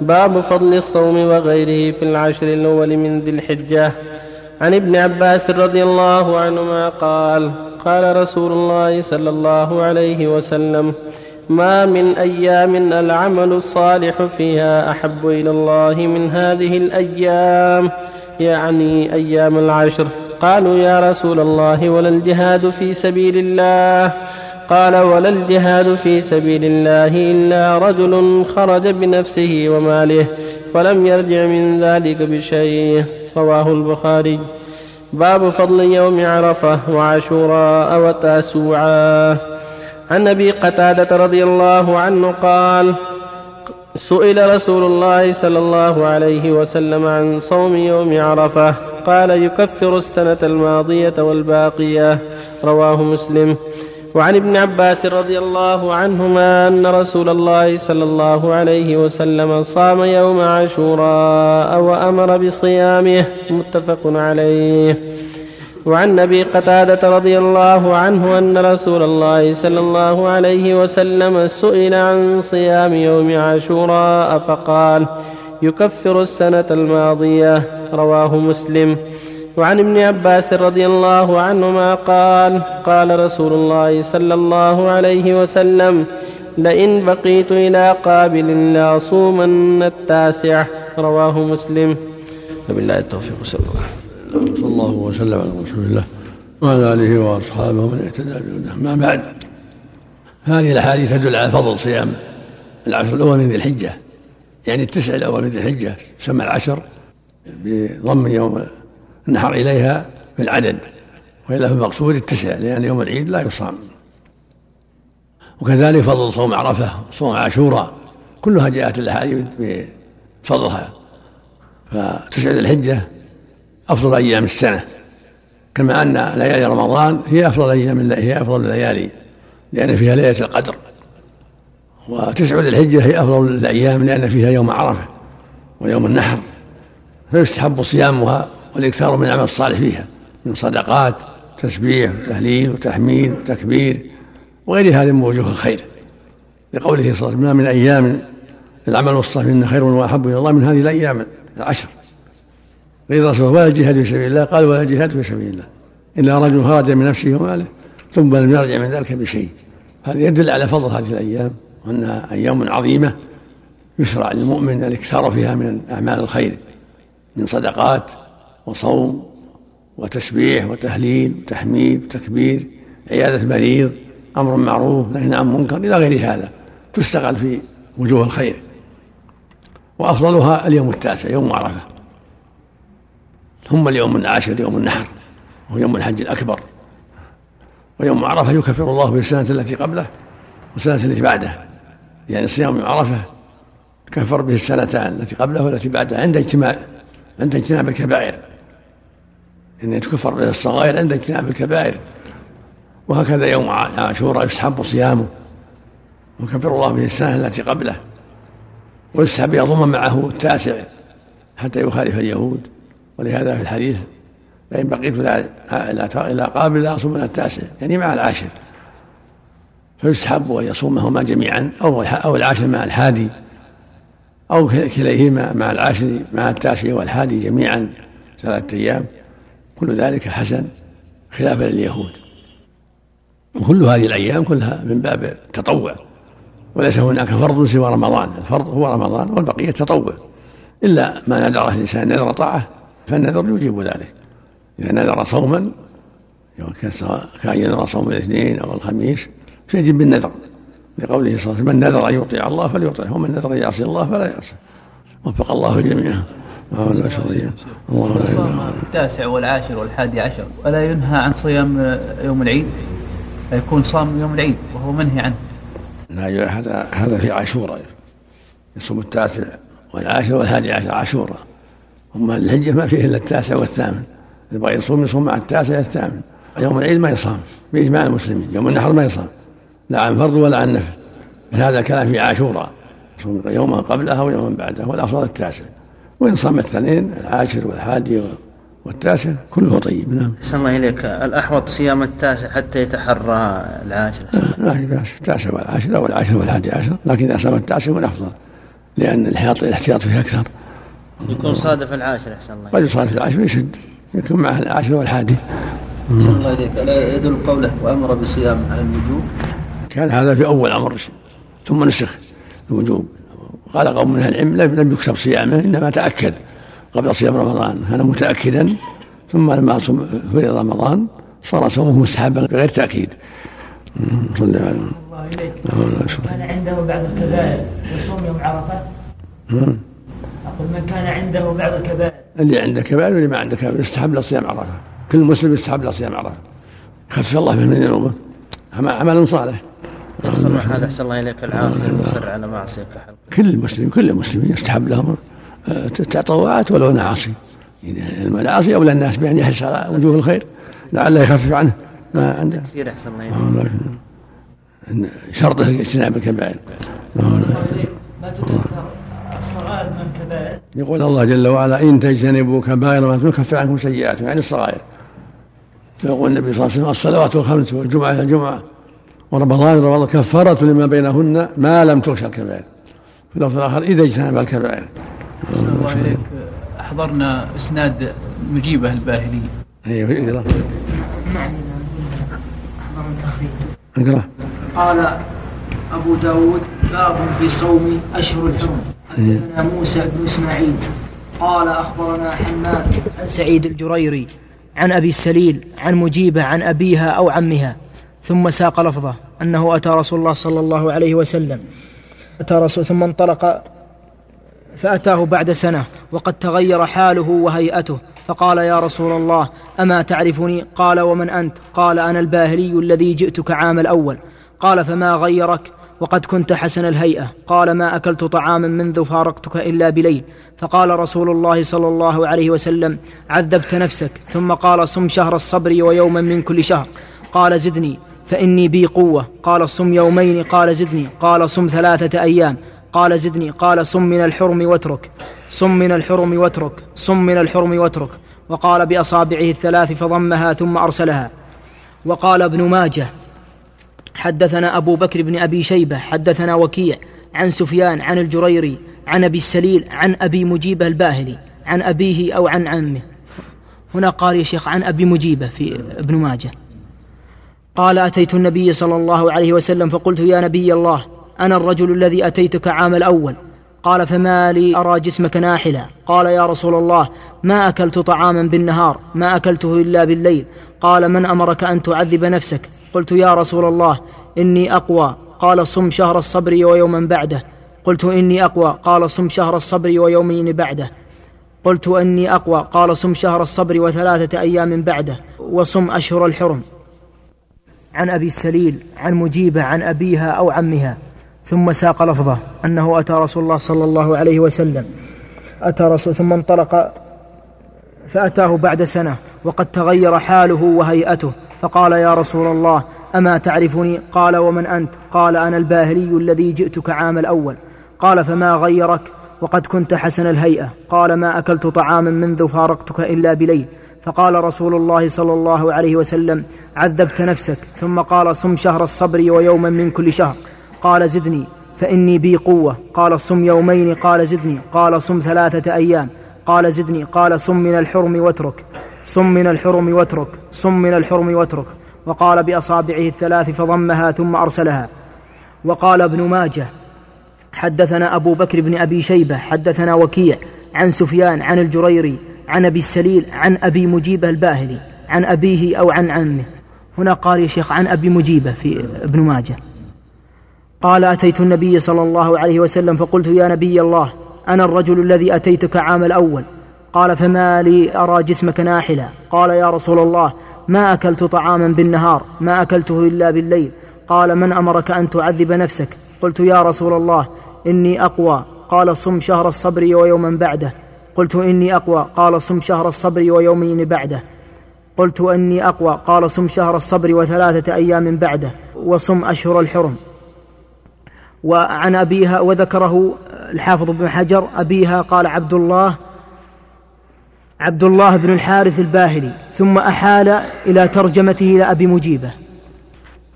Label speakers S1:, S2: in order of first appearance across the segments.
S1: باب فضل الصوم وغيره في العشر الأول من ذي الحجة. عن ابن عباس رضي الله عنهما قال قال رسول الله صلى الله عليه وسلم ما من أيام العمل الصالح فيها أحب إلى الله من هذه الأيام يعني أيام العشر. قالوا يا رسول الله ولا الجهاد في سبيل الله قال ولا الجهاد في سبيل الله إلا رجل خرج بنفسه وماله فلم يرجع من ذلك بشيء. رواه البخاري. باب فضل يوم عرفة وعاشوراء وتاسوعا. عن أبي قتادة رضي الله عنه قال سئل رسول الله صلى الله عليه وسلم عن صوم يوم عرفة. قال يكفر السنة الماضية والباقية. رواه مسلم. وعن ابن عباس رضي الله عنهما أن رسول الله صلى الله عليه وسلم صام يوم عاشوراء وأمر بصيامه متفق عليه. وعن أبي قتادة رضي الله عنه أن رسول الله صلى الله عليه وسلم سئل عن صيام يوم عاشوراء فقال يكفر السنة الماضية رواه مسلم. وعن ابن عباس رضي الله عنهما قال قال رسول الله صلى الله عليه وسلم لئن بقيت إلى قابل لاصومن التاسع. رواه مسلم. وبالله التوفيق صلى الله عليه وسلم.
S2: صلى الله وسلم على رسول الله وعلى آله وأصحابه ومن اهتدى بهداه ما بعد هذه الأحاديث تدل على فضل صيام العشر الأول من ذي الحجة. يعني التسع الأول من ذي الحجة تسمى العشر بضم يوم النحر إليها في العدد وإلا في المقصود التسع لأن يوم العيد لا يصام. وكذلك فضل صوم عرفة صوم عاشوراء كلها جاءت الأحاديث بفضلها. فتسع ذي الحجة أفضل أيام السنة كما أن ليالي رمضان هي أفضل أيام هي أفضل الليالي لأن فيها ليلة القدر. وتسع الحجة هي أفضل الأيام لأن فيها يوم عرفة ويوم النحر فيستحب صيامها والإكثار من العمل الصالح فيها من صدقات تسبيح وتهليل وتحميد وتكبير وغير هذه من وجوه الخير. لقوله صلى الله عليه وسلم ما من أيام العمل الصالح خير وأحب إلى الله من هذه الأيام العشر. غير رسول ولا الجهاد في سبيل الله؟ قال ولا الجهاد في سبيل الله. إلا رجل خرج من نفسه وماله ثم لم يرجع من ذلك بشيء. هذا يدل على فضل هذه الأيام وأنها أيام عظيمة يشرع للمؤمن الإكثار فيها من أعمال الخير من صدقات وصوم وتسبيح وتهليل وتحميد وتكبير عيادة مريض أمر معروف نهي عن منكر إلى غير هذا تستغل في وجوه الخير. وأفضلها اليوم التاسع يوم عرفة. ثم اليوم العاشر يوم النحر وهو يوم الحج الأكبر. ويوم عرفة يكفر الله بالسنة التي قبله والسنة التي بعده. يعني صيام يوم عرفة كفر به السنتان التي قبله والتي بعدها عند اجتماع عند اجتناب الكبائر. إن يعني تكفر به الصغائر عند اجتناب الكبائر. وهكذا يوم عاشوراء يستحب صيامه وكفر الله به السنة التي قبله ويستحب يضم معه التاسع حتى يخالف اليهود. ولهذا في الحديث فإن بقيت إلى قابل لا أصوم من التاسع يعني مع العاشر. فيستحب أن يصومهما جميعا أو أو العاشر مع الحادي أو كليهما مع العاشر مع التاسع والحادي جميعا ثلاثة أيام. كل ذلك حسن خلافا لليهود. وكل هذه الأيام كلها من باب التطوع. وليس هناك فرض سوى رمضان. الفرض هو رمضان والبقية تطوع. إلا ما نذره الإنسان نذر طاعة فالنذر يجيب ذلك. إذا نذر صوما كأن ينذر صوم الاثنين أو الخميس فيجب بالنذر. لقوله صلى الله عليه وسلم من نذر أن يطيع الله فليطيعه ومن نذر أن يعصي الله فلا يعصي. وفق الله جميعا.
S3: الله صام التاسع والعاشر والحادي عشر. ولا ينهى عن صيام يوم العيد؟ يكون صام يوم العيد وهو منهي عنه.
S2: لا هذا هذا في عاشوراء يصوم التاسع والعاشر والحادي عشر عاشوراء أما الحجة ما فيه إلا التاسع والثامن. يبغى يصوم يصوم مع التاسع والثامن. يوم العيد ما يصام بإجماع المسلمين. يوم النحر ما يصام لا عن فرض ولا عن نفل. هذا الكلام في عاشوراء يصوم يوما قبلها ويوما بعدها والأفضل التاسع. وإن صام الاثنين العاشر والحادي والتاسع كله طيب. نعم.
S3: أحسن الله إليك. الأحوط صيام التاسع حتى يتحرى العاشر.
S2: لا في بأس التاسع والعاشر أو العاشر والحادي عشر. لكن إذا صام التاسع هو الأفضل لأن الاحتياط فيه أكثر.
S4: يكون صادف العاشر أحسن الله
S2: قد يصادف العاشر يشد يكون معه العاشر والحادي.
S3: أحسن الله إليك. ألا يدل قوله وأمر بصيام على الوجوب؟
S2: كان هذا في أول أمر ثم نسخ الوجوب. قال قوم من العلم لم يكتب صيامه إنما تأكد قبل صيام رمضان كان متأكدا ثم لما فرض رمضان صار صومه مستحبا بغير تأكيد.
S5: صلى الله إليك. كان عنده بعض الكبائر يصوم يوم عرفة؟ أقول من كان عنده بعض الكبائر؟
S2: اللي عنده كبائر واللي ما عنده كبائر يستحب له صيام عرفة. كل مسلم يستحب له صيام عرفة. يخفف الله من ذنوبه عمل صالح.
S4: يدخل مع هذا أحسن الله إليك. العاصي المصر على معصيه
S2: كل مسلم كل مسلم يستحب له تطوعات ولو انه عاصي المعاصي أولى الناس بأن يحرص على وجوه الخير لعله يخفف عنه
S4: ما عنده. كثير أحسن الله
S2: اليك شرطه اجتناب الكبائر.
S5: ما تكفر الصغائر من الكبائر
S2: يقول الله جل وعلا إن تجتنبوا كبائر ما تكفر عنكم سيئاتكم يعني الصغائر فيقول النبي صلى الله عليه وسلم الصلوات الخمس والجمعة إلى الجمعة. ورمضان رمضان كفارة لما بينهن ما لم تغشى الكبائر. في اللفظ الآخر إذا اجتنب الكبائر.
S3: الله إليك أحضرنا إسناد مجيبة الباهلي
S2: أيوه اقرأ
S5: نعم
S2: اقرأ.
S5: قال أبو داود باب في صوم أشهر الحرم. حدثنا موسى بن إسماعيل. قال أخبرنا حماد عن سعيد الجريري عن أبي السليل عن مجيبة عن أبيها أو عمها. ثم ساق لفظه أنه أتى رسول الله صلى الله عليه وسلم. أتى رسول ثم انطلق فأتاه بعد سنة وقد تغير حاله وهيئته فقال يا رسول الله أما تعرفني؟ قال ومن أنت؟ قال أنا الباهلي الذي جئتك عام الأول. قال فما غيرك؟ وقد كنت حسن الهيئة. قال ما أكلت طعاما منذ فارقتك إلا بليل. فقال رسول الله صلى الله عليه وسلم عذبت نفسك. ثم قال صم شهر الصبر ويوما من كل شهر. قال زدني. فإني بي قوة. قال صم يومين قال زدني. قال صم ثلاثة أيام. قال زدني. قال صم من الحرم واترك. صم من الحرم واترك. صم من الحرم واترك. وقال بأصابعه الثلاث فضمها ثم أرسلها. وقال ابن ماجه حدثنا أبو بكر بن أبي شيبة حدثنا وكيع عن سفيان عن الجريري عن أبي السليل عن أبي مجيبة الباهلي عن أبيه أو عن عمه. هنا قال يا شيخ عن أبي مجيبة في ابن ماجه. قال أتيت النبي صلى الله عليه وسلم فقلت يا نبي الله أنا الرجل الذي أتيتك عام الأول. قال فما لي أرى جسمك ناحلا قال يا رسول الله ما أكلت طعاما بالنهار ما أكلته إلا بالليل. قال من أمرك أن تعذب نفسك؟ قلت يا رسول الله إني أقوى. قال صم شهر الصبر ويوما بعده. قلت إني أقوى. قال صم شهر الصبر ويومين بعده. قلت إني أقوى. قال صم شهر الصبر وثلاثة أيام بعده. وصم أشهر الحرم. عن أبي السليل عن مجيبة عن أبيها أو عمها. ثم ساق لفظه أنه أتى رسول الله صلى الله عليه وسلم. أتى رسول ثم انطلق فأتاه بعد سنة وقد تغير حاله وهيئته. فقال يا رسول الله أما تعرفني؟ قال ومن أنت؟ قال أنا الباهلي الذي جئتك عام الأول. قال فما غيرك؟ وقد كنت حسن الهيئة. قال ما أكلت طعاما منذ فارقتك إلا بليل. فقال رسول الله صلى الله عليه وسلم عذبت نفسك. ثم قال صم شهر الصبر ويوما من كل شهر. قال زدني فإني بي قوة. قال صم يومين. قال زدني. قال صم ثلاثة أيام. قال زدني. قال صم من الحرم واترك. صم من الحرم واترك. صم من الحرم واترك. وقال بأصابعه الثلاث فضمها ثم أرسلها. وقال ابن ماجه حدثنا أبو بكر بن أبي شيبة حدثنا وكيع عن سفيان عن الجريري عن أبي السليل عن أبي مجيبه الباهلي عن أبيه أو عن عمه. هنا قال يا شيخ عن أبي مجيبه في ابن ماجه. قال أتيت النبي صلى الله عليه وسلم فقلت يا نبي الله أنا الرجل الذي أتيتك عام الأول. قال فما لي أرى جسمك ناحلا. قال يا رسول الله ما أكلت طعاما بالنهار ما أكلته إلا بالليل. قال من أمرك أن تعذب نفسك؟ قلت يا رسول الله إني أقوى. قال صم شهر الصبر ويوما بعده. قلت إني أقوى قال صم شهر الصبر ويومين بعده. قلت إني أقوى قال صم شهر الصبر وثلاثة أيام بعده وصم أشهر الحرم. وعن أبيها وذكره الحافظ بن حجر أبيها قال عبد الله عبد الله بن الحارث الباهلي ثم أحال إلى ترجمته إلى أبي مجيبة.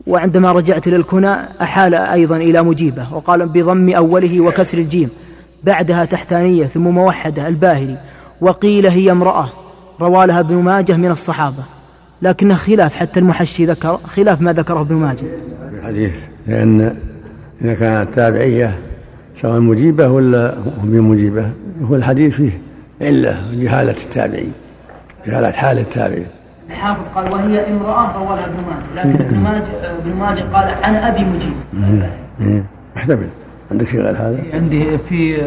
S5: وعندما رجعت للكنى أحال أيضا إلى مجيبة وقال بضم أوله وكسر الجيم. بعدها تحتانية ثم موحدة الباهلي وقيل هي امرأة روى لها ابن ماجه من الصحابة لكنه خلاف حتى المحشي ذكر خلاف ما ذكره ابن ماجه.
S2: الحديث لأن إذا كانت تابعية سواء مجيبة ولا بمجيبة هو الحديث فيه علة جهالة التابعين جهالة حال التابعين.
S5: الحافظ قال وهي امرأة روى لها ابن ماجه لكن ابن ماجه ابن ماجه قال عن أبي مجيب.
S2: إيه. محتمل عندك شيء غير هذا؟
S3: عندي في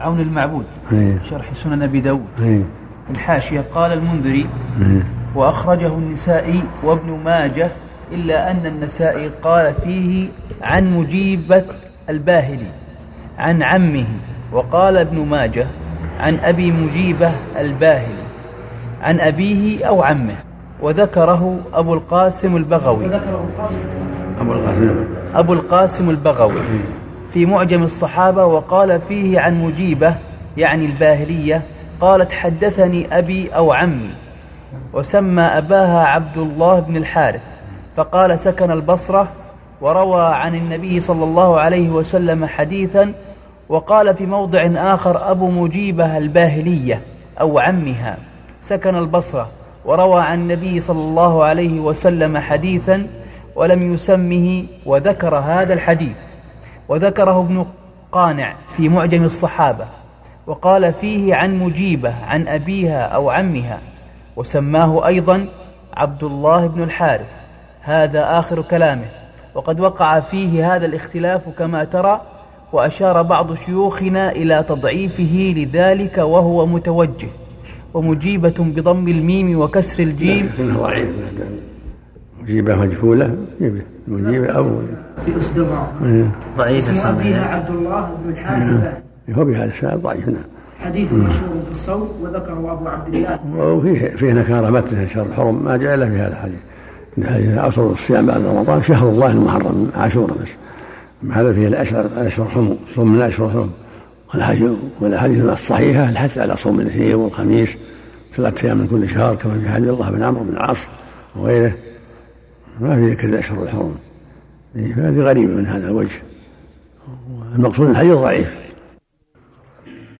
S3: عون المعبود
S2: إيه.
S3: شرح سنن أبي داود
S2: إيه.
S3: الحاشية قال المنذري
S2: إيه.
S3: وأخرجه النسائي وابن ماجه إلا أن النسائي قال فيه عن مجيبة الباهلي عن عمه وقال ابن ماجه عن أبي مجيبة الباهلي عن أبيه أو عمه وذكره أبو القاسم البغوي
S2: أبو القاسم
S3: أبو القاسم البغوي في معجم الصحابة وقال فيه عن مجيبة يعني الباهلية قالت حدثني أبي أو عمي وسمى أباها عبد الله بن الحارث فقال سكن البصرة وروى عن النبي صلى الله عليه وسلم حديثا وقال في موضع آخر أبو مجيبة الباهلية أو عمها سكن البصرة وروى عن النبي صلى الله عليه وسلم حديثا ولم يسمه وذكر هذا الحديث. وذكره ابن قانع في معجم الصحابة وقال فيه عن مجيبة عن أبيها أو عمها وسماه أيضا عبد الله بن الحارث. هذا آخر كلامه. وقد وقع فيه هذا الاختلاف كما ترى وأشار بعض شيوخنا إلى تضعيفه لذلك وهو متوجه. ومجيبة بضم الميم وكسر الجيم.
S2: ضعيف مجيبة مجهولة مجيبة أو
S5: في أصدقاء
S2: إيه.
S4: ضعيف
S5: أبيها عبد الله بن الحارث الباهلي
S2: هو بهذا السبب ضعيف نعم.
S5: حديث مشهور في الصوم وذكره أبو عبد الله.
S2: وفيه فيه نكارة متن شهر الحرم ما جاء إلا في هذا الحديث. من حديث عصر الصيام بعد رمضان شهر الله المحرم عاشوراء بس. هذا فيه الأشهر أشهر حرم صوم من الأشهر حرم. والحديث والأحاديث الصحيحة الحث على صوم الاثنين والخميس ثلاثة أيام من كل شهر كما في حديث الله بن عمرو بن العاص وغيره. ما في ذكر الأشهر الحرم. هذه غريبة من هذا الوجه. المقصود الحديث ضعيف.